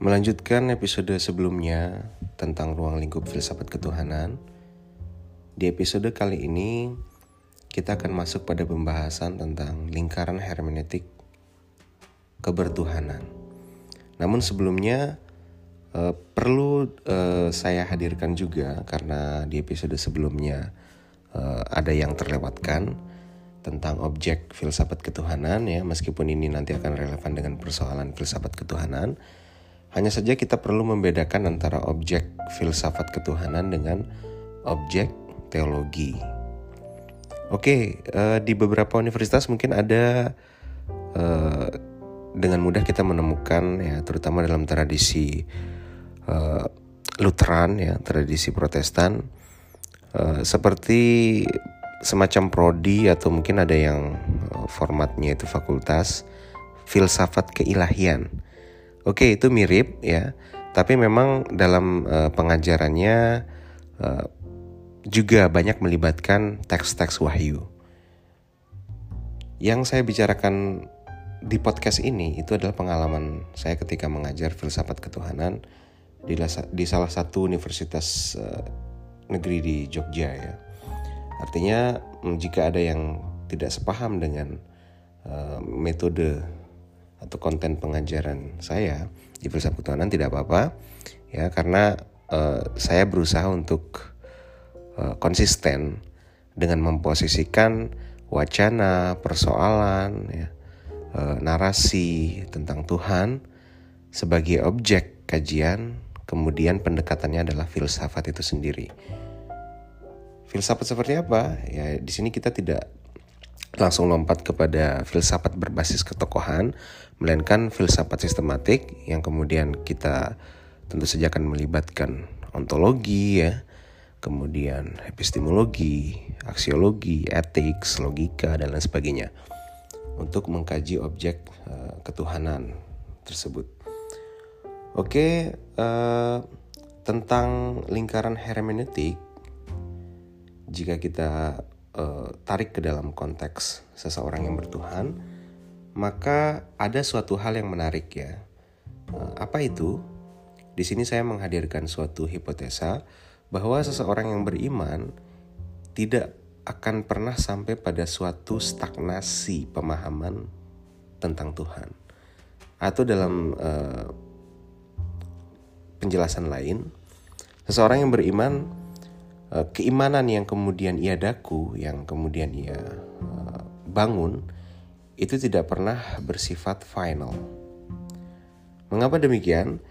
Melanjutkan episode sebelumnya tentang ruang lingkup filsafat ketuhanan, di episode kali ini kita akan masuk pada pembahasan tentang lingkaran hermeneutik kebertuhanan. Namun sebelumnya eh, perlu eh, saya hadirkan juga karena di episode sebelumnya eh, ada yang terlewatkan tentang objek filsafat ketuhanan ya meskipun ini nanti akan relevan dengan persoalan filsafat ketuhanan hanya saja kita perlu membedakan antara objek filsafat ketuhanan dengan objek teologi. Oke, uh, di beberapa universitas mungkin ada uh, dengan mudah kita menemukan ya, terutama dalam tradisi uh, Lutheran ya, tradisi Protestan, seperti semacam prodi atau mungkin ada yang formatnya itu fakultas filsafat keilahian Oke, itu mirip ya. Tapi memang dalam uh, pengajarannya uh, juga banyak melibatkan teks-teks wahyu. Yang saya bicarakan di podcast ini itu adalah pengalaman saya ketika mengajar filsafat ketuhanan di, di salah satu universitas uh, negeri di Jogja ya. Artinya jika ada yang tidak sepaham dengan uh, metode atau konten pengajaran saya di filsafat ketuhanan tidak apa-apa ya karena uh, saya berusaha untuk uh, konsisten dengan memposisikan wacana, persoalan, ya, uh, narasi tentang Tuhan sebagai objek kajian, kemudian pendekatannya adalah filsafat itu sendiri. Filsafat seperti apa? Ya di sini kita tidak langsung lompat kepada filsafat berbasis ketokohan, melainkan filsafat sistematik yang kemudian kita tentu saja akan melibatkan ontologi ya, kemudian epistemologi, aksiologi, etik, logika dan lain sebagainya untuk mengkaji objek uh, ketuhanan tersebut. Oke, uh, tentang lingkaran hermeneutik jika kita uh, tarik ke dalam konteks seseorang yang bertuhan, maka ada suatu hal yang menarik ya. Uh, apa itu? Di sini saya menghadirkan suatu hipotesa bahwa seseorang yang beriman tidak akan pernah sampai pada suatu stagnasi pemahaman tentang Tuhan. Atau dalam uh, penjelasan lain, seseorang yang beriman Eh, keimanan yang kemudian ia daku, yang kemudian ia eh, bangun, itu tidak pernah bersifat final. Mengapa demikian?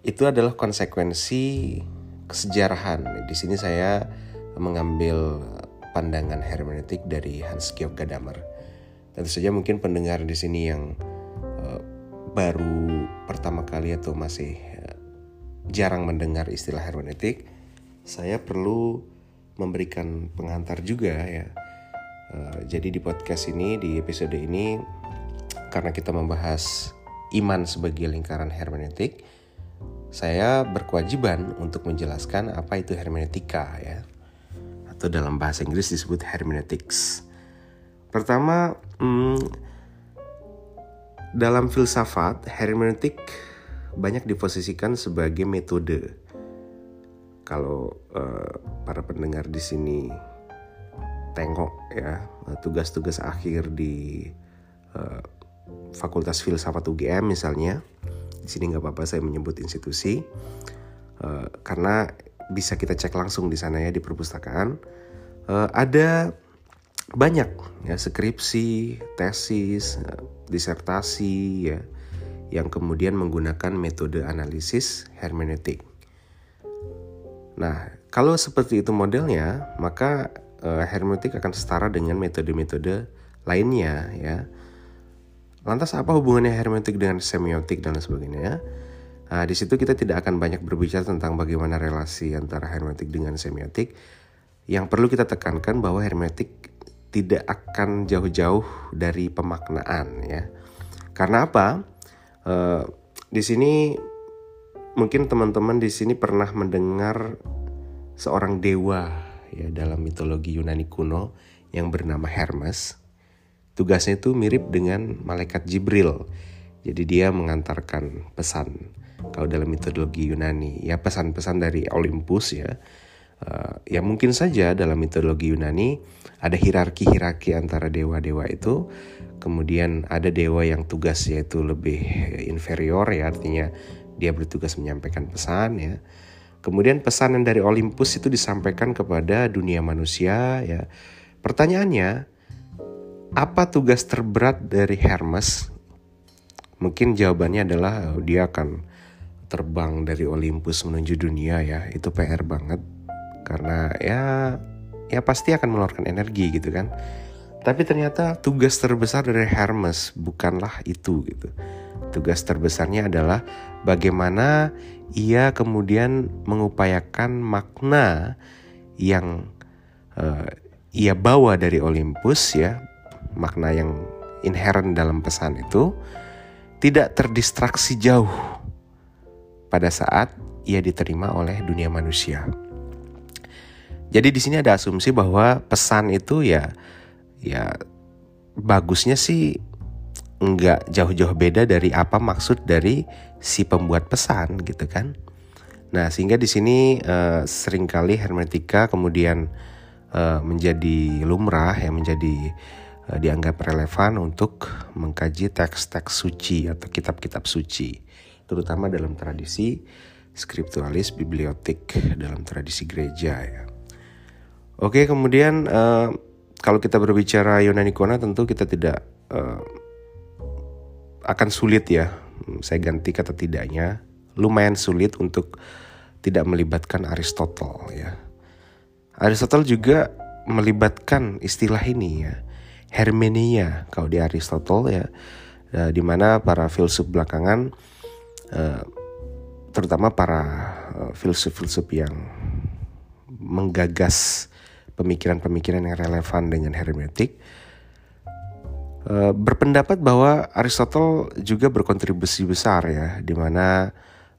Itu adalah konsekuensi kesejarahan. Di sini saya mengambil pandangan hermeneutik dari Hans Georg Gadamer. Tentu saja mungkin pendengar di sini yang uh, baru pertama kali atau masih uh, jarang mendengar istilah hermeneutik, saya perlu memberikan pengantar juga ya. Uh, jadi di podcast ini di episode ini karena kita membahas iman sebagai lingkaran hermeneutik, saya berkewajiban untuk menjelaskan apa itu hermeneutika ya. Atau dalam bahasa Inggris disebut hermeneutics. Pertama, hmm, dalam filsafat hermeneutik banyak diposisikan sebagai metode kalau uh, para pendengar di sini tengok ya tugas-tugas akhir di uh, Fakultas Filsafat UGM misalnya. Di sini nggak apa-apa saya menyebut institusi. Uh, karena bisa kita cek langsung di sana ya di perpustakaan. Uh, ada banyak ya skripsi, tesis, disertasi ya yang kemudian menggunakan metode analisis hermeneutik. Nah, kalau seperti itu modelnya, maka uh, hermeneutik akan setara dengan metode-metode lainnya ya. Lantas apa hubungannya hermeneutik dengan semiotik dan sebagainya? Nah, di situ kita tidak akan banyak berbicara tentang bagaimana relasi antara hermeneutik dengan semiotik. Yang perlu kita tekankan bahwa hermeneutik tidak akan jauh-jauh dari pemaknaan ya. Karena apa? Uh, di sini mungkin teman-teman di sini pernah mendengar seorang dewa ya dalam mitologi Yunani kuno yang bernama Hermes. Tugasnya itu mirip dengan malaikat Jibril. Jadi dia mengantarkan pesan kalau dalam metodologi Yunani ya pesan-pesan dari Olympus ya uh, ya mungkin saja dalam metodologi Yunani ada hierarki-hierarki antara dewa-dewa itu kemudian ada dewa yang tugasnya itu lebih inferior ya artinya dia bertugas menyampaikan pesan ya kemudian pesan yang dari Olympus itu disampaikan kepada dunia manusia ya. Pertanyaannya apa tugas terberat dari Hermes? Mungkin jawabannya adalah dia akan terbang dari Olympus menuju dunia ya. Itu PR banget. Karena ya ya pasti akan mengeluarkan energi gitu kan. Tapi ternyata tugas terbesar dari Hermes bukanlah itu gitu. Tugas terbesarnya adalah bagaimana ia kemudian mengupayakan makna yang uh, ia bawa dari Olympus ya makna yang inherent dalam pesan itu tidak terdistraksi jauh pada saat ia diterima oleh dunia manusia. Jadi di sini ada asumsi bahwa pesan itu ya ya bagusnya sih nggak jauh-jauh beda dari apa maksud dari si pembuat pesan gitu kan. Nah sehingga di sini uh, sering kali hermetika kemudian uh, menjadi lumrah ya menjadi uh, dianggap relevan untuk mengkaji teks-teks suci atau kitab-kitab suci terutama dalam tradisi skriptualis bibliotik dalam tradisi gereja ya. Oke, kemudian uh, kalau kita berbicara Yunani kuno tentu kita tidak uh, akan sulit ya. Saya ganti kata tidaknya, lumayan sulit untuk tidak melibatkan Aristotle ya. Aristotle juga melibatkan istilah ini ya, hermenia kalau di Aristotle ya, di mana para filsuf belakangan Eh, terutama para uh, filsuf-filsuf yang menggagas pemikiran-pemikiran yang relevan dengan hermeneutik berpendapat bahwa Aristotle juga berkontribusi besar ya di mana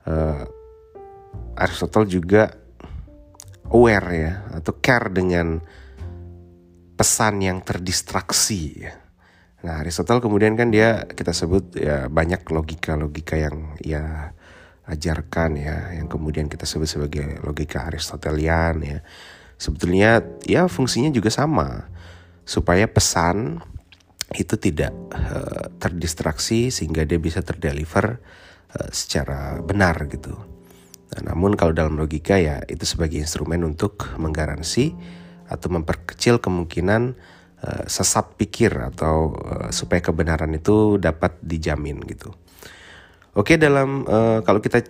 uh, Aristotle juga aware ya atau care dengan pesan yang terdistraksi ya Nah Aristotle kemudian kan dia kita sebut ya banyak logika-logika yang ia ajarkan ya, yang kemudian kita sebut sebagai logika Aristotelian ya. Sebetulnya ya fungsinya juga sama supaya pesan itu tidak uh, terdistraksi sehingga dia bisa terdeliver uh, secara benar gitu. Nah, namun kalau dalam logika ya itu sebagai instrumen untuk menggaransi atau memperkecil kemungkinan uh, sesat pikir atau uh, supaya kebenaran itu dapat dijamin gitu. Oke dalam uh, kalau kita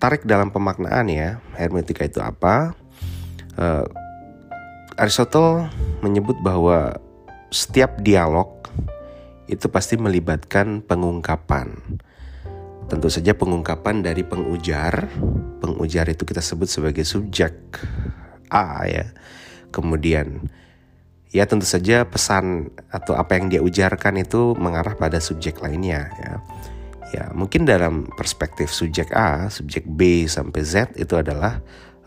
tarik dalam pemaknaan ya hermeneutika itu apa? Uh, Aristotle menyebut bahwa setiap dialog itu pasti melibatkan pengungkapan. Tentu saja pengungkapan dari pengujar. Pengujar itu kita sebut sebagai subjek A ya. Kemudian ya tentu saja pesan atau apa yang dia ujarkan itu mengarah pada subjek lainnya ya. Ya, mungkin dalam perspektif subjek A, subjek B sampai Z itu adalah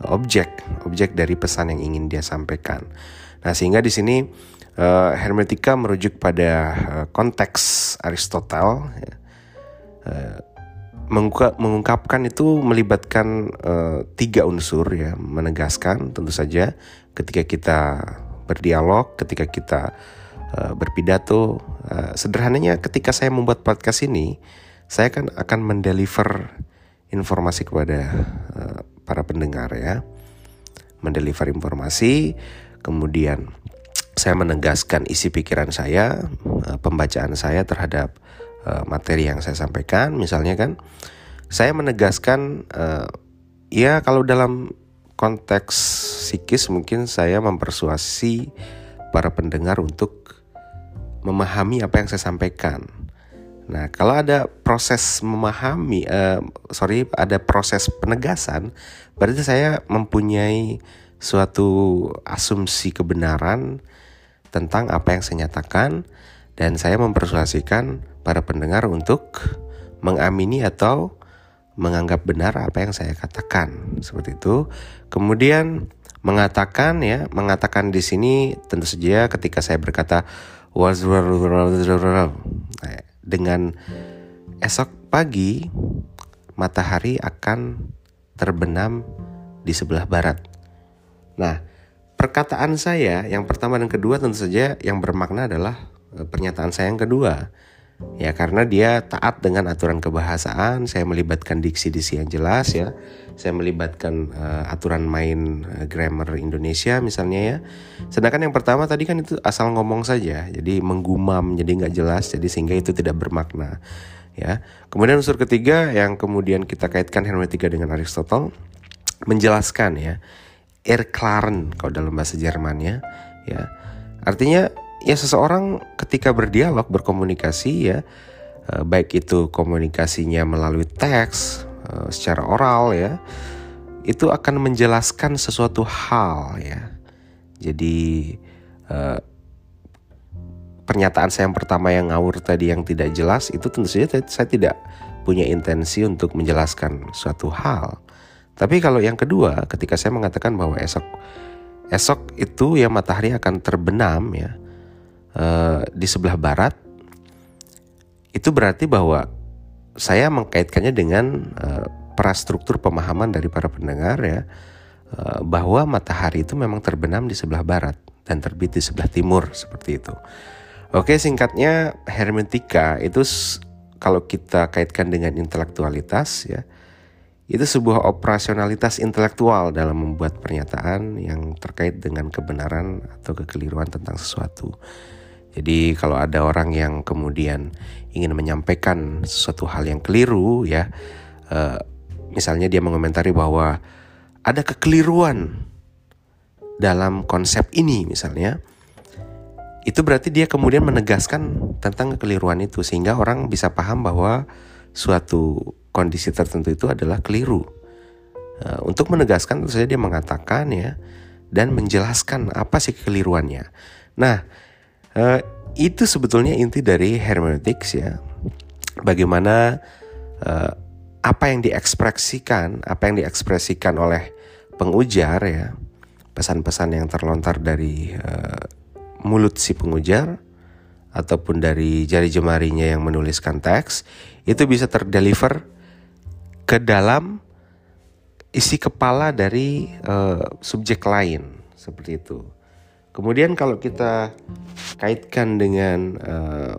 objek, objek dari pesan yang ingin dia sampaikan. Nah, sehingga di sini uh, hermeneutika merujuk pada uh, konteks Aristotle ya. uh, mengungkapkan itu melibatkan uh, tiga unsur ya, menegaskan tentu saja ketika kita berdialog, ketika kita uh, berpidato. Uh, sederhananya ketika saya membuat podcast ini, saya kan akan mendeliver informasi kepada uh, para pendengar ya. Mendeliver informasi, kemudian saya menegaskan isi pikiran saya, uh, pembacaan saya terhadap uh, materi yang saya sampaikan, misalnya kan saya menegaskan uh, ya kalau dalam konteks psikis mungkin saya mempersuasi para pendengar untuk memahami apa yang saya sampaikan. Nah, kalau ada proses memahami, uh, sorry, ada proses penegasan, berarti saya mempunyai suatu asumsi kebenaran tentang apa yang saya nyatakan, dan saya mempersuasikan para pendengar untuk mengamini atau menganggap benar apa yang saya katakan seperti itu. Kemudian mengatakan ya, mengatakan di sini tentu saja ketika saya berkata nah, dengan esok pagi matahari akan terbenam di sebelah barat. Nah, perkataan saya yang pertama dan kedua tentu saja yang bermakna adalah eh, pernyataan saya yang kedua. Ya karena dia taat dengan aturan kebahasaan, saya melibatkan diksi-diksi yang jelas ya. Saya melibatkan uh, aturan main uh, grammar Indonesia misalnya ya. Sedangkan yang pertama tadi kan itu asal ngomong saja, jadi menggumam, jadi nggak jelas, jadi sehingga itu tidak bermakna. Ya. Kemudian unsur ketiga yang kemudian kita kaitkan hermeneutika dengan Aristotle menjelaskan ya erklären kalau dalam bahasa Jermannya ya. Artinya ya seseorang ketika berdialog berkomunikasi ya eh, baik itu komunikasinya melalui teks eh, secara oral ya itu akan menjelaskan sesuatu hal ya jadi eh, pernyataan saya yang pertama yang ngawur tadi yang tidak jelas itu tentu saja saya tidak punya intensi untuk menjelaskan suatu hal tapi kalau yang kedua ketika saya mengatakan bahwa esok esok itu ya matahari akan terbenam ya uh, di sebelah barat itu berarti bahwa saya mengkaitkannya dengan uh, prastruktur pemahaman dari para pendengar ya uh, bahwa matahari itu memang terbenam di sebelah barat dan terbit di sebelah timur seperti itu. Oke, singkatnya hermeneutika itu kalau kita kaitkan dengan intelektualitas ya itu sebuah operasionalitas intelektual dalam membuat pernyataan yang terkait dengan kebenaran atau kekeliruan tentang sesuatu. Jadi kalau ada orang yang kemudian ingin menyampaikan sesuatu hal yang keliru ya, uh, misalnya dia mengomentari bahwa ada kekeliruan dalam konsep ini misalnya, itu berarti dia kemudian menegaskan tentang kekeliruan itu sehingga orang bisa paham bahwa suatu kondisi tertentu itu adalah keliru. Uh, untuk menegaskan tentu saja dia mengatakan ya dan menjelaskan apa sih kekeliruannya. Nah, Uh, itu sebetulnya inti dari hermeneutics ya. Bagaimana uh, apa yang diekspresikan, apa yang diekspresikan oleh pengujar ya, pesan-pesan yang terlontar dari mulut si pengujar ataupun dari jari jemarinya yang menuliskan teks itu bisa terdeliver ke dalam isi kepala dari uh, subjek lain seperti itu. Kemudian kalau kita kaitkan dengan uh,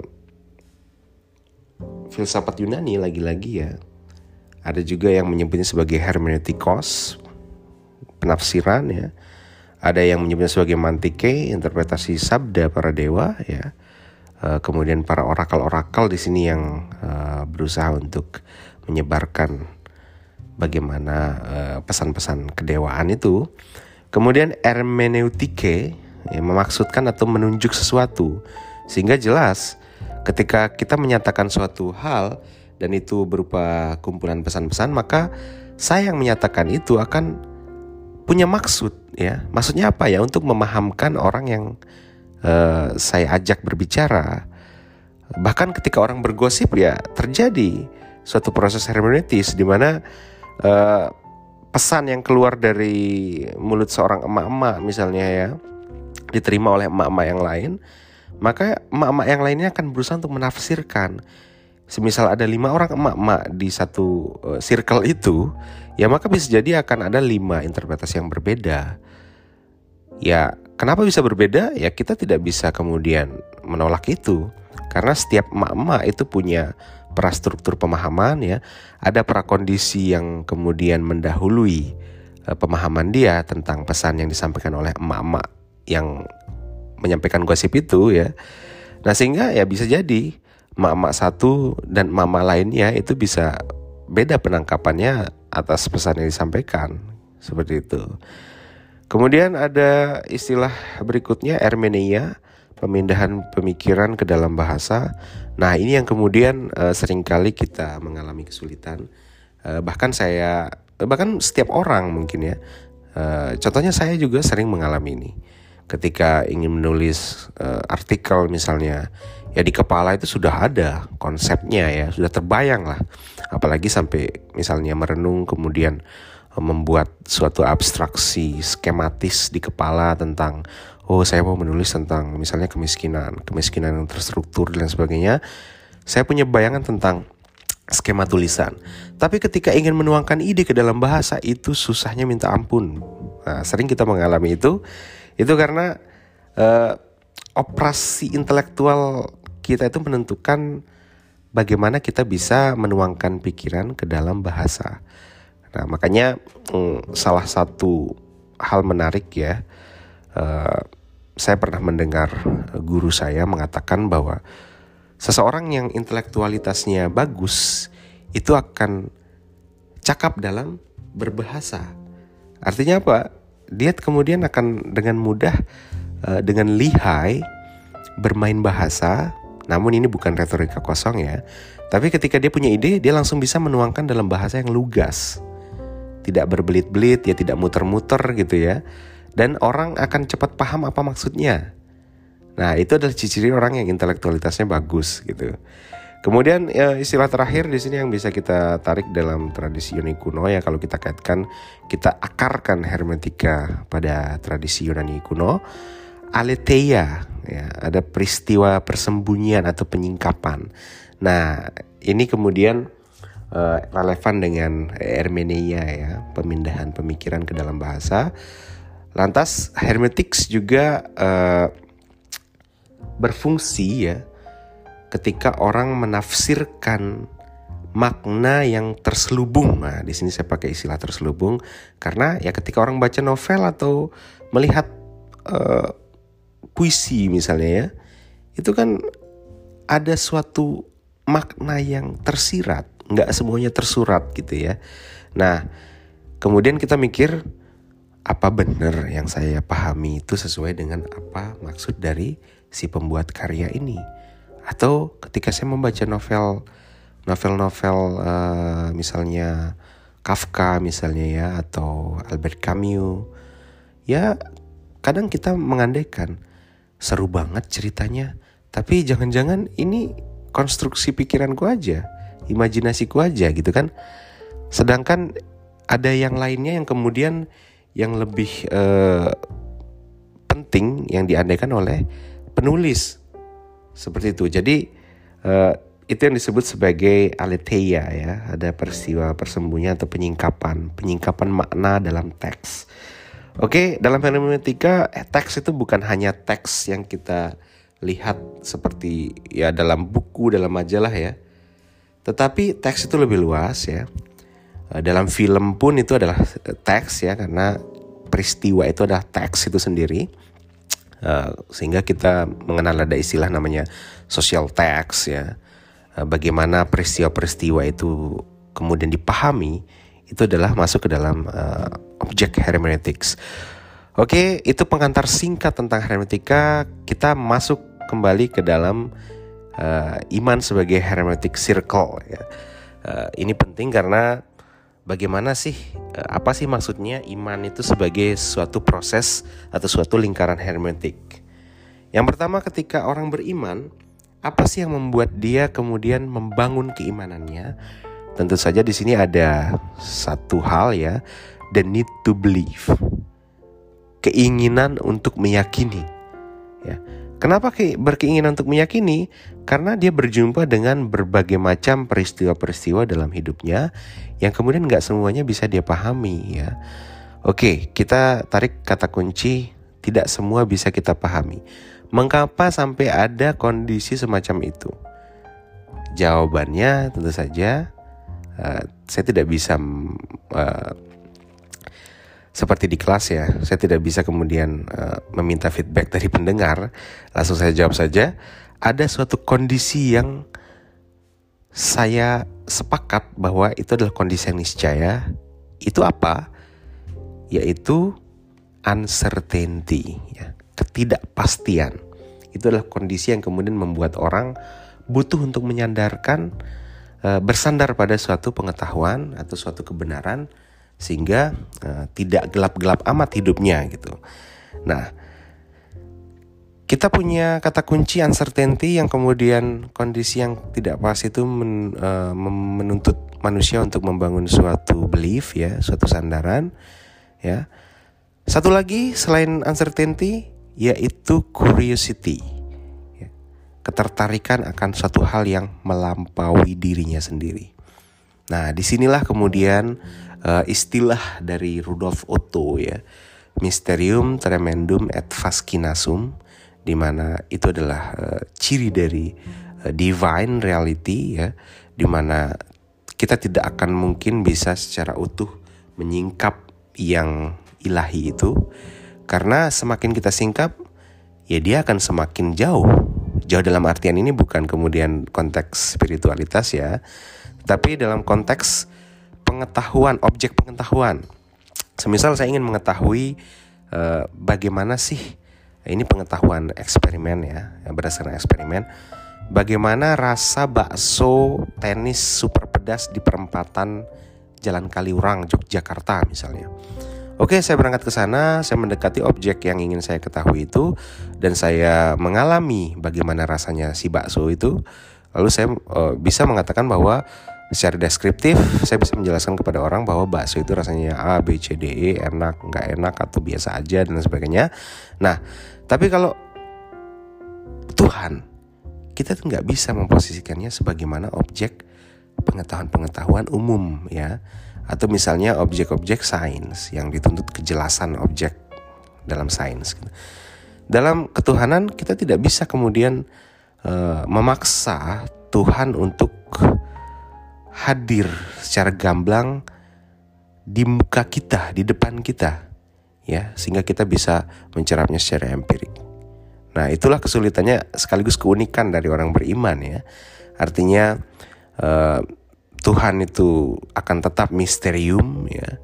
filsafat Yunani lagi-lagi ya, ada juga yang menyebutnya sebagai hermeneutikos, penafsiran ya. Ada yang menyebutnya sebagai mantike, interpretasi sabda para dewa ya. Uh, kemudian para orakal-orakal di sini yang uh, berusaha untuk menyebarkan bagaimana pesan-pesan uh, kedewaan itu. Kemudian hermeneutike ya, memaksudkan atau menunjuk sesuatu. Sehingga jelas ketika kita menyatakan suatu hal dan itu berupa kumpulan pesan-pesan maka saya yang menyatakan itu akan punya maksud ya. Maksudnya apa ya? Untuk memahamkan orang yang uh, saya ajak berbicara bahkan ketika orang bergosip ya terjadi suatu proses hermeneutis di mana uh, pesan yang keluar dari mulut seorang emak-emak misalnya ya diterima oleh emak-emak yang lain, maka emak-emak yang lainnya akan berusaha untuk menafsirkan. Semisal ada lima orang emak-emak di satu uh, circle itu, ya maka bisa jadi akan ada lima interpretasi yang berbeda. Ya, kenapa bisa berbeda? Ya kita tidak bisa kemudian menolak itu. Karena setiap emak-emak itu punya prastruktur pemahaman ya, ada prakondisi yang kemudian mendahului uh, pemahaman dia tentang pesan yang disampaikan oleh emak-emak yang menyampaikan gosip itu ya. Nah sehingga ya bisa jadi mama satu dan mama lainnya itu bisa beda penangkapannya atas pesan yang disampaikan seperti itu. Kemudian ada istilah berikutnya ermenia, pemindahan pemikiran ke dalam bahasa. Nah ini yang kemudian uh, sering kali kita mengalami kesulitan. Uh, bahkan saya, bahkan setiap orang mungkin ya. Uh, contohnya saya juga sering mengalami ini ketika ingin menulis uh, artikel misalnya ya di kepala itu sudah ada konsepnya ya sudah terbayang lah apalagi sampai misalnya merenung kemudian membuat suatu abstraksi skematis di kepala tentang oh saya mau menulis tentang misalnya kemiskinan kemiskinan yang terstruktur dan sebagainya saya punya bayangan tentang skema tulisan. Tapi ketika ingin menuangkan ide ke dalam bahasa itu susahnya minta ampun. Nah, sering kita mengalami itu. Itu karena uh, operasi intelektual kita itu menentukan bagaimana kita bisa menuangkan pikiran ke dalam bahasa. Nah, makanya mm, salah satu hal menarik ya, uh, saya pernah mendengar guru saya mengatakan bahwa seseorang yang intelektualitasnya bagus itu akan cakap dalam berbahasa. Artinya apa? Dia kemudian akan dengan mudah, uh, dengan lihai bermain bahasa namun ini bukan retorika kosong ya. Tapi ketika dia punya ide, dia langsung bisa menuangkan dalam bahasa yang lugas. Tidak berbelit-belit, ya tidak muter-muter gitu ya. Dan orang akan cepat paham apa maksudnya. Nah, itu adalah ciri-ciri orang yang intelektualitasnya bagus gitu. Kemudian ya, istilah terakhir di sini yang bisa kita tarik dalam tradisi Yunani kuno ya kalau kita kaitkan kita akarkan hermetika pada tradisi Yunani kuno aletheia ya ada peristiwa persembunyian atau penyingkapan nah ini kemudian uh, relevan dengan hermeneia ya pemindahan pemikiran ke dalam bahasa lantas hermetics juga uh, berfungsi ya ketika orang menafsirkan makna yang terselubung. Nah, di sini saya pakai istilah terselubung karena ya ketika orang baca novel atau melihat uh, puisi misalnya ya, itu kan ada suatu makna yang tersirat, nggak semuanya tersurat gitu ya. Nah, kemudian kita mikir apa benar yang saya pahami itu sesuai dengan apa maksud dari si pembuat karya ini? Atau ketika saya membaca novel novel-novel uh, misalnya Kafka misalnya ya atau Albert Camus ya kadang kita mengandaikan seru banget ceritanya. Tapi jangan-jangan ini konstruksi pikiranku aja, imajinasiku aja gitu kan. Sedangkan ada yang lainnya yang kemudian yang lebih uh, penting yang diandaikan oleh penulis seperti itu. Jadi uh, itu yang disebut sebagai aletheia ya, ada peristiwa persembunyian atau penyingkapan, penyingkapan makna dalam teks. Oke, dalam hermeneutika eh, teks itu bukan hanya teks yang kita lihat seperti ya dalam buku, dalam majalah ya. Tetapi teks itu lebih luas ya. Eh, dalam film pun itu adalah eh, teks ya karena peristiwa itu adalah teks itu sendiri. Uh, sehingga kita mengenal ada istilah namanya social text ya. Bagaimana peristiwa-peristiwa itu kemudian dipahami itu adalah masuk ke dalam objek hermeneutics. Oke, itu pengantar singkat tentang hermeneutika. Kita masuk kembali ke dalam uh, iman sebagai hermeneutic circle. Ya. Uh, ini penting karena bagaimana sih, uh, apa sih maksudnya iman itu sebagai suatu proses atau suatu lingkaran hermeneutik. Yang pertama, ketika orang beriman, apa sih yang membuat dia kemudian membangun keimanannya? Tentu saja di sini ada satu hal ya, the need to believe. Keinginan untuk meyakini. Kenapa berkeinginan untuk meyakini? Karena dia berjumpa dengan berbagai macam peristiwa-peristiwa dalam hidupnya yang kemudian nggak semuanya bisa dia pahami ya. Oke, kita tarik kata kunci tidak semua bisa kita pahami. Mengapa sampai ada kondisi semacam itu? Jawabannya tentu saja uh, saya tidak bisa uh, seperti di kelas ya, saya tidak bisa kemudian uh, meminta feedback dari pendengar. Langsung saya jawab saja, ada suatu kondisi yang saya sepakat bahwa itu adalah kondisi yang niscaya. Itu apa? Yaitu uncertainty, ya, ketidakpastian. Itu adalah kondisi yang kemudian membuat orang butuh untuk menyandarkan, uh, bersandar pada suatu pengetahuan atau suatu kebenaran sehingga uh, tidak gelap-gelap amat hidupnya gitu. Nah, kita punya kata kunci uncertainty yang kemudian kondisi yang tidak pas itu men, uh, menuntut manusia untuk membangun suatu belief ya, suatu sandaran ya. Satu lagi selain uncertainty yaitu curiosity. Ya. Ketertarikan akan suatu hal yang melampaui dirinya sendiri. Nah, di sinilah kemudian uh, istilah dari Rudolf Otto ya, Mysterium Tremendum et Fascinasum, di mana itu adalah uh, ciri dari uh, divine reality ya, di mana kita tidak akan mungkin bisa secara utuh menyingkap yang ilahi itu, karena semakin kita singkap, ya dia akan semakin jauh. Jauh dalam artian ini bukan kemudian konteks spiritualitas ya, tapi dalam konteks pengetahuan, objek pengetahuan. Semisal saya ingin mengetahui uh, bagaimana sih ini pengetahuan eksperimen ya, berdasarkan eksperimen, bagaimana rasa bakso tenis super pedas di perempatan Jalan Kaliurang, Yogyakarta misalnya. Oke, saya berangkat ke sana, saya mendekati objek yang ingin saya ketahui itu dan saya mengalami bagaimana rasanya si bakso itu. Lalu saya uh, bisa mengatakan bahwa secara deskriptif saya bisa menjelaskan kepada orang bahwa bakso itu rasanya A, B, C, D, E, enak, nggak enak atau biasa aja dan sebagainya. Nah, tapi kalau Tuhan kita tuh nggak bisa memposisikannya sebagaimana objek pengetahuan-pengetahuan umum ya atau misalnya objek-objek sains yang dituntut kejelasan objek dalam sains. Dalam ketuhanan kita tidak bisa kemudian uh, memaksa Tuhan untuk hadir secara gamblang di muka kita, di depan kita, ya, sehingga kita bisa mencerapnya secara empirik. Nah, itulah kesulitannya sekaligus keunikan dari orang beriman ya. Artinya uh, Tuhan itu akan tetap misterium ya.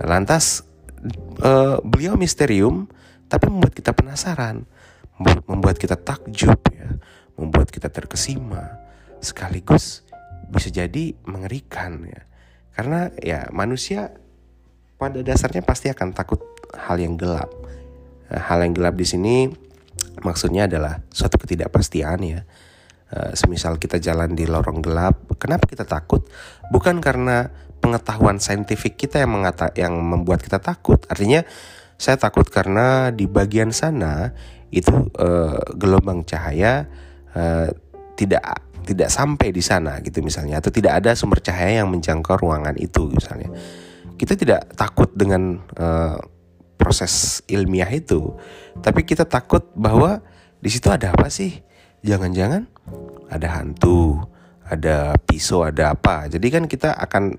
Lantas uh, beliau misterium tapi membuat kita penasaran, membuat kita takjub ya, membuat kita terkesima sekaligus bisa jadi mengerikan ya. Karena ya manusia pada dasarnya pasti akan takut hal yang gelap. Nah, hal yang gelap di sini maksudnya adalah suatu ketidakpastian ya Eh, semisal kita jalan di lorong gelap, kenapa kita takut? Bukan karena pengetahuan saintifik kita yang mengata yang membuat kita takut. Artinya saya takut karena di bagian sana itu uh, gelombang cahaya uh, tidak tidak sampai di sana gitu misalnya atau tidak ada sumber cahaya yang menjangkau ruangan itu misalnya. Kita tidak takut dengan uh, proses ilmiah itu, tapi kita takut bahwa di situ ada apa sih? Jangan-jangan ada hantu, ada pisau, ada apa. Jadi kan kita akan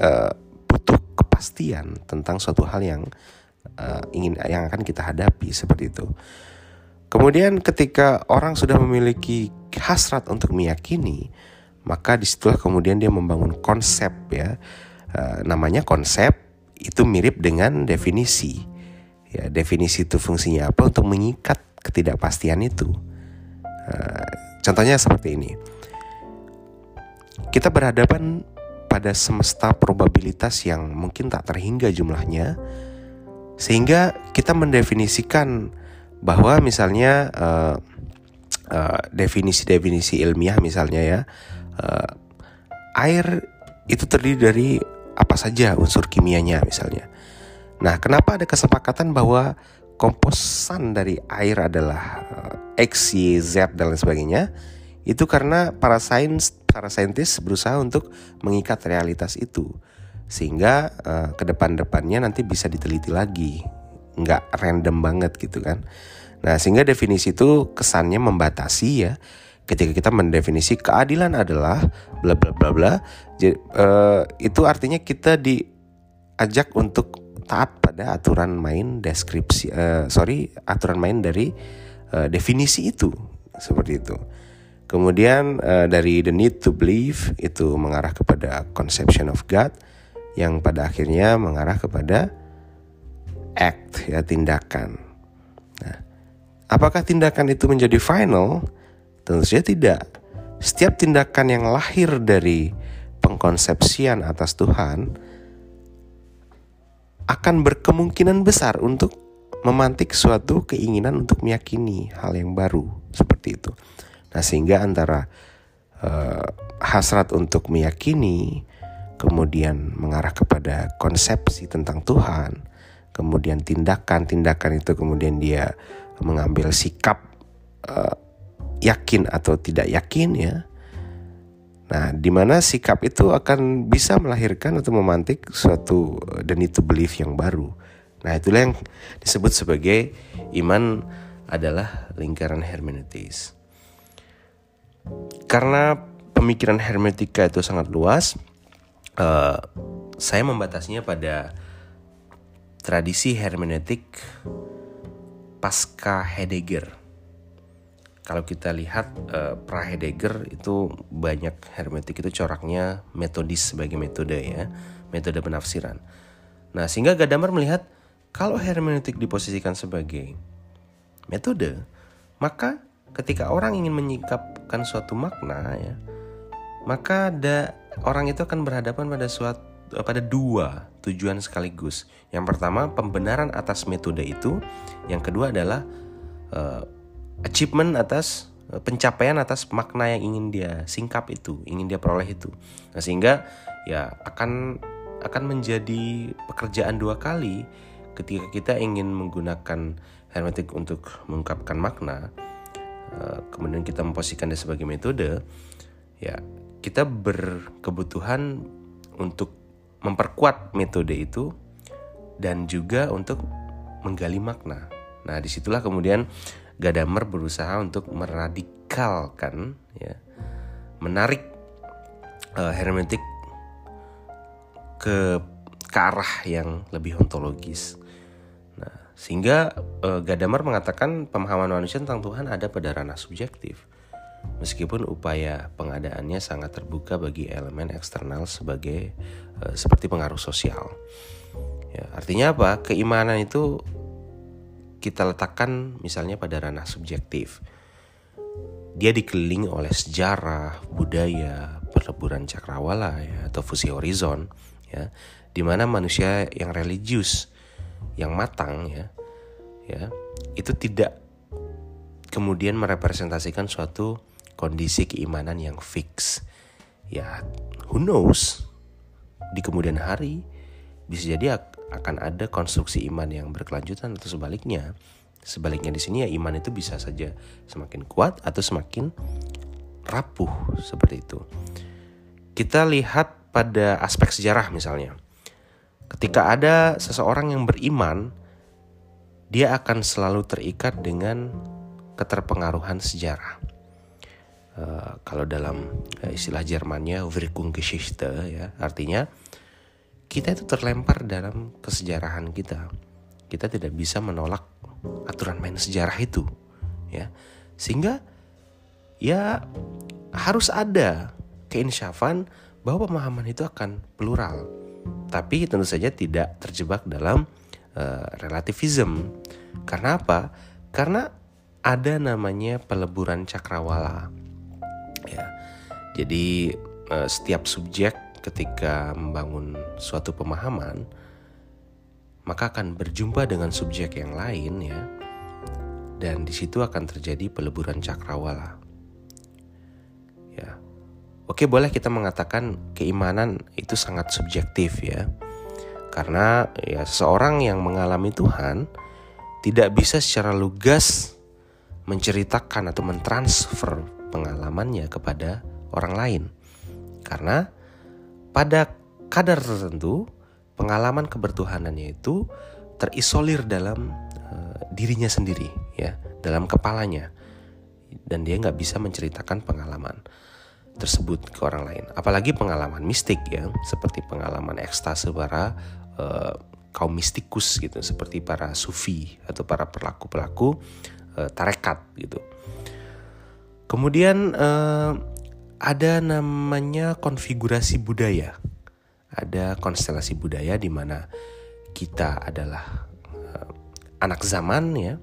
uh, butuh kepastian tentang suatu hal yang uh, ingin yang akan kita hadapi seperti itu. Kemudian ketika orang sudah memiliki hasrat untuk meyakini, maka di situlah kemudian dia membangun konsep ya, uh, namanya konsep itu mirip dengan definisi. Ya, definisi itu fungsinya apa untuk mengikat ketidakpastian itu. Uh, Contohnya seperti ini. Kita berhadapan pada semesta probabilitas yang mungkin tak terhingga jumlahnya, sehingga kita mendefinisikan bahwa misalnya uh, uh, definisi-definisi ilmiah misalnya ya, uh, air itu terdiri dari apa saja unsur kimianya misalnya. Nah, kenapa ada kesepakatan bahwa komposan dari air adalah X, Y, Z dan lain sebagainya? Itu karena para sains para saintis berusaha untuk mengikat realitas itu. Sehingga uh, ke depan-depannya nanti bisa diteliti lagi nggak random banget gitu kan nah sehingga definisi itu kesannya membatasi ya ketika kita mendefinisi keadilan adalah bla bla bla bla jadi, uh, itu artinya kita diajak untuk taat pada aturan main deskripsi uh, sorry aturan main dari uh, definisi itu seperti itu. Kemudian uh, dari the need to believe itu mengarah kepada conception of God yang pada akhirnya mengarah kepada act ya tindakan. Nah, apakah tindakan itu menjadi final? Tentu saja tidak. Setiap tindakan yang lahir dari pengkonsepsian atas Tuhan akan berkemungkinan besar untuk memantik suatu keinginan untuk meyakini hal yang baru seperti itu. Nah, sehingga antara uh, hasrat untuk meyakini kemudian mengarah kepada konsepsi tentang Tuhan, kemudian tindakan-tindakan itu kemudian dia mengambil sikap uh, yakin atau tidak yakin ya. Nah, di mana sikap itu akan bisa melahirkan atau memantik suatu the need to believe yang baru. Nah, itulah yang disebut sebagai iman adalah lingkaran hermeneutis. Karena pemikiran hermeneutika itu sangat luas, uh, saya membatasinya pada tradisi hermeneutik pasca Heidegger kalau kita lihat uh, pra Heidegger itu banyak hermetik itu coraknya metodis sebagai metode ya, metode penafsiran. Nah, sehingga Gadamer melihat kalau hermeneutik diposisikan sebagai metode, maka ketika orang ingin menyingkapkan suatu makna ya, maka ada orang itu akan berhadapan pada suatu pada dua tujuan sekaligus. Yang pertama, pembenaran atas metode itu. Yang kedua adalah uh, achievement atas eh, pencapaian atas makna yang ingin dia singkap itu, ingin dia peroleh itu. Nah, sehingga ya akan akan menjadi pekerjaan dua kali ketika kita ingin menggunakan hermetik untuk mengungkapkan makna, eh, kemudian kita memposisikan dia sebagai metode, ya kita berkebutuhan untuk memperkuat metode itu dan juga untuk menggali makna. Nah, di situlah kemudian Gadamer berusaha untuk meradikalkan ya menarik uh, hermeneutik ke ke arah yang lebih ontologis. Nah, sehingga uh, Gadamer mengatakan pemahaman manusia tentang Tuhan ada pada ranah subjektif. Meskipun upaya pengadaannya sangat terbuka bagi elemen eksternal sebagai uh, seperti pengaruh sosial. Ya, artinya apa? Keimanan itu kita letakkan misalnya pada ranah subjektif. Dia dikelilingi oleh sejarah, budaya, perleburan cakrawala ya, atau fusi horizon ya, di mana manusia yang religius, yang matang ya, ya, itu tidak kemudian merepresentasikan suatu kondisi keimanan yang fix. Ya, who knows? Di kemudian hari bisa jadi akan ada konstruksi iman yang berkelanjutan atau sebaliknya. Sebaliknya di sini ya iman itu bisa saja semakin kuat atau semakin rapuh seperti itu. Kita lihat pada aspek sejarah misalnya. Ketika ada seseorang yang beriman, dia akan selalu terikat dengan keterpengaruhan sejarah. Uh, kalau dalam uh, istilah Jermannya Wirkungsgeschichte ya, artinya kita itu terlempar dalam kesejarahan kita. Kita tidak bisa menolak aturan main sejarah itu, ya. Sehingga ya harus ada keinsyafan bahwa pemahaman itu akan plural. Tapi tentu saja tidak terjebak dalam uh, relativism. Karena apa? Karena ada namanya peleburan cakrawala. Ya. Jadi uh, setiap subjek ketika membangun suatu pemahaman, maka akan berjumpa dengan subjek yang lain ya. Dan di situ akan terjadi peleburan cakrawala. Ya. Oke, boleh kita mengatakan keimanan itu sangat subjektif ya. Karena ya seorang yang mengalami Tuhan tidak bisa secara lugas menceritakan atau mentransfer pengalamannya kepada orang lain. Karena pada kadar tertentu pengalaman kebertuhanannya itu terisolir dalam uh, dirinya sendiri ya dalam kepalanya. Dan dia nggak bisa menceritakan pengalaman tersebut ke orang lain. Apalagi pengalaman mistik ya seperti pengalaman ekstase para uh, kaum mistikus gitu seperti para sufi atau para pelaku pelaku uh, tarekat gitu kemudian uh, ada namanya konfigurasi budaya. Ada konstelasi budaya di mana kita adalah uh, anak zaman ya.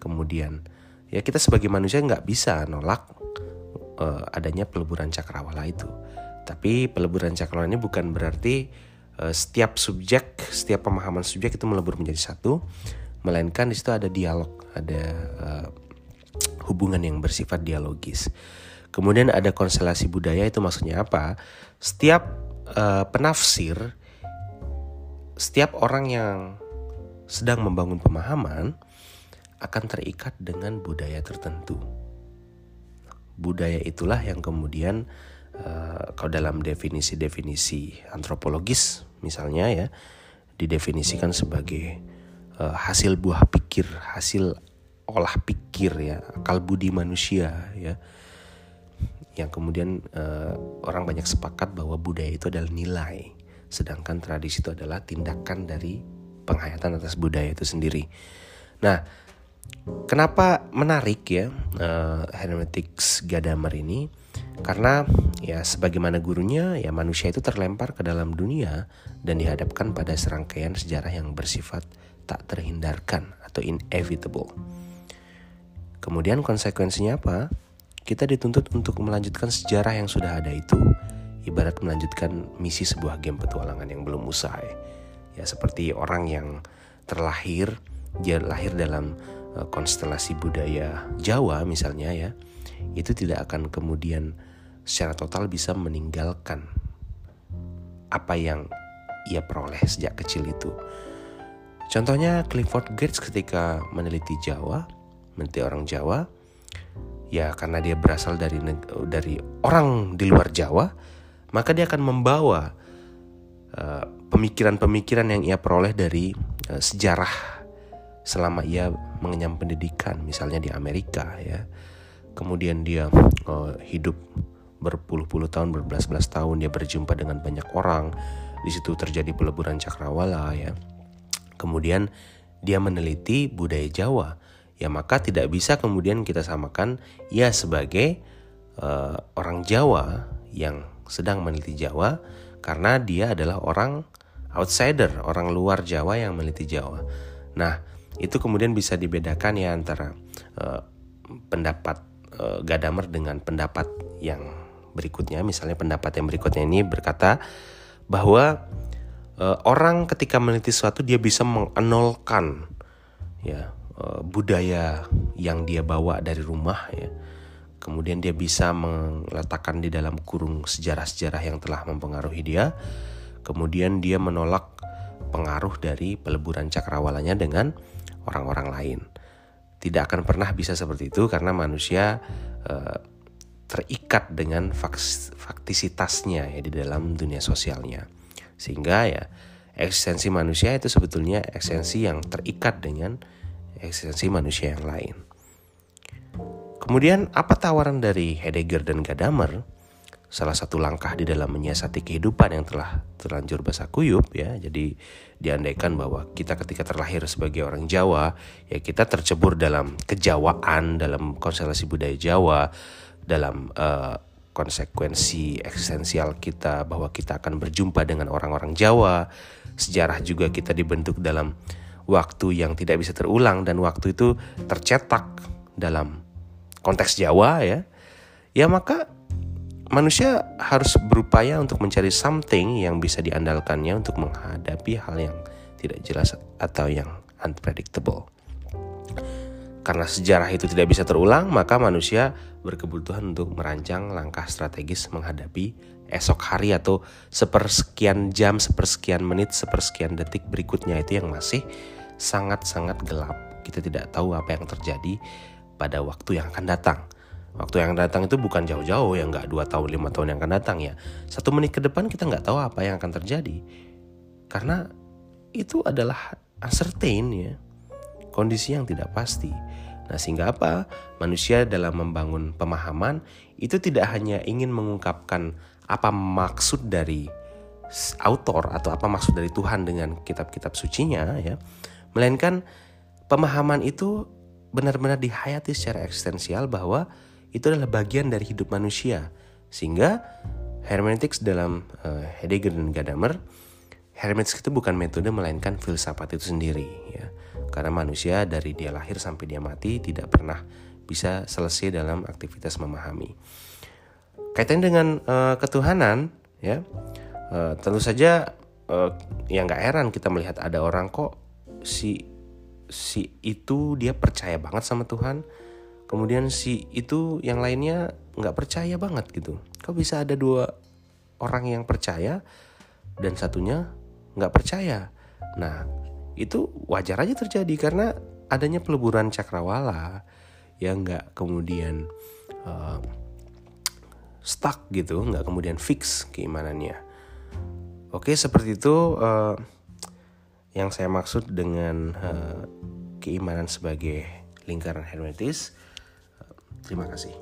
Kemudian ya kita sebagai manusia nggak bisa nolak uh, adanya peleburan cakrawala itu. Tapi peleburan cakrawala ini bukan berarti uh, setiap subjek, setiap pemahaman subjek itu melebur menjadi satu, melainkan di situ ada dialog, ada uh, hubungan yang bersifat dialogis. Kemudian ada konstelasi budaya itu maksudnya apa? Setiap uh, penafsir, setiap orang yang sedang membangun pemahaman akan terikat dengan budaya tertentu. Budaya itulah yang kemudian uh, kalau dalam definisi-definisi antropologis misalnya ya didefinisikan sebagai uh, hasil buah pikir, hasil olah pikir ya, akal budi manusia ya. Yang kemudian uh, orang banyak sepakat bahwa budaya itu adalah nilai, sedangkan tradisi itu adalah tindakan dari penghayatan atas budaya itu sendiri. Nah, kenapa menarik ya uh, hermeneutics Gadamer ini? Karena ya sebagaimana gurunya ya manusia itu terlempar ke dalam dunia dan dihadapkan pada serangkaian sejarah yang bersifat tak terhindarkan atau inevitable. Kemudian konsekuensinya apa? Kita dituntut untuk melanjutkan sejarah yang sudah ada itu, ibarat melanjutkan misi sebuah game petualangan yang belum usai. Ya seperti orang yang terlahir, dia lahir dalam uh, konstelasi budaya Jawa misalnya ya, itu tidak akan kemudian secara total bisa meninggalkan apa yang ia peroleh sejak kecil itu. Contohnya Clifford Gates ketika meneliti Jawa, meneliti orang Jawa, ya karena dia berasal dari dari orang di luar Jawa, maka dia akan membawa uh, pemikiran-pemikiran yang ia peroleh dari uh, sejarah selama ia mengenyam pendidikan, misalnya di Amerika ya. Kemudian dia uh, hidup berpuluh-puluh tahun, berbelas-belas tahun, dia berjumpa dengan banyak orang. Di situ terjadi peleburan cakrawala ya kemudian dia meneliti budaya Jawa, ya maka tidak bisa kemudian kita samakan ia sebagai uh, orang Jawa yang sedang meneliti Jawa karena dia adalah orang outsider, orang luar Jawa yang meneliti Jawa. Nah, itu kemudian bisa dibedakan ya antara uh, pendapat uh, Gadamer dengan pendapat yang berikutnya. Misalnya pendapat yang berikutnya ini berkata bahwa uh, orang ketika meneliti sesuatu dia bisa mengenolkan ya budaya yang dia bawa dari rumah ya. Kemudian dia bisa meletakkan di dalam kurung sejarah-sejarah yang telah mempengaruhi dia. Kemudian dia menolak pengaruh dari peleburan cakrawalanya dengan orang-orang lain. Tidak akan pernah bisa seperti itu karena manusia uh, terikat dengan faktisitasnya ya di dalam dunia sosialnya. Sehingga ya eksistensi manusia itu sebetulnya eksistensi yang terikat dengan eksistensi manusia yang lain. Kemudian apa tawaran dari Heidegger dan Gadamer? Salah satu langkah di dalam menyiasati kehidupan yang telah terlanjur bahasa kuyup ya. Jadi diandaikan bahwa kita ketika terlahir sebagai orang Jawa, ya kita tercebur dalam kejawaan, dalam konstelasi budaya Jawa, dalam uh, konsekuensi eksistensial kita bahwa kita akan berjumpa dengan orang-orang Jawa. Sejarah juga kita dibentuk dalam waktu yang tidak bisa terulang dan waktu itu tercetak dalam konteks Jawa ya. Ya maka manusia harus berupaya untuk mencari something yang bisa diandalkannya untuk menghadapi hal yang tidak jelas atau yang unpredictable. Karena sejarah itu tidak bisa terulang, maka manusia berkebutuhan untuk merancang langkah strategis menghadapi esok hari atau sepersekian jam, sepersekian menit, sepersekian detik berikutnya itu yang masih sangat-sangat gelap. Kita tidak tahu apa yang terjadi pada waktu yang akan datang. Waktu yang datang itu bukan jauh-jauh ya nggak dua tahun lima tahun yang akan datang ya satu menit ke depan kita nggak tahu apa yang akan terjadi karena itu adalah uncertain ya kondisi yang tidak pasti. Nah, sehingga apa? Manusia dalam membangun pemahaman itu tidak hanya ingin mengungkapkan apa maksud dari autor atau apa maksud dari Tuhan dengan kitab-kitab sucinya ya, melainkan pemahaman itu benar-benar dihayati secara eksistensial bahwa itu adalah bagian dari hidup manusia. Sehingga hermeneutics dalam uh, Heidegger dan Gadamer, hermeneutics itu bukan metode melainkan filsafat itu sendiri ya. Karena manusia dari dia lahir sampai dia mati tidak pernah bisa selesai dalam aktivitas memahami. Kaitan dengan uh, ketuhanan, ya, uh, tentu saja uh, ya nggak heran kita melihat ada orang kok si si itu dia percaya banget sama Tuhan, kemudian si itu yang lainnya nggak percaya banget gitu. Kok bisa ada dua orang yang percaya dan satunya nggak percaya? Nah, itu wajar aja terjadi karena adanya peleburan cakrawala yang nggak kemudian uh, stuck gitu, nggak kemudian fix keimanannya. Oke, seperti itu uh, yang saya maksud dengan uh, keimanan sebagai lingkaran hermetis. Uh, terima kasih.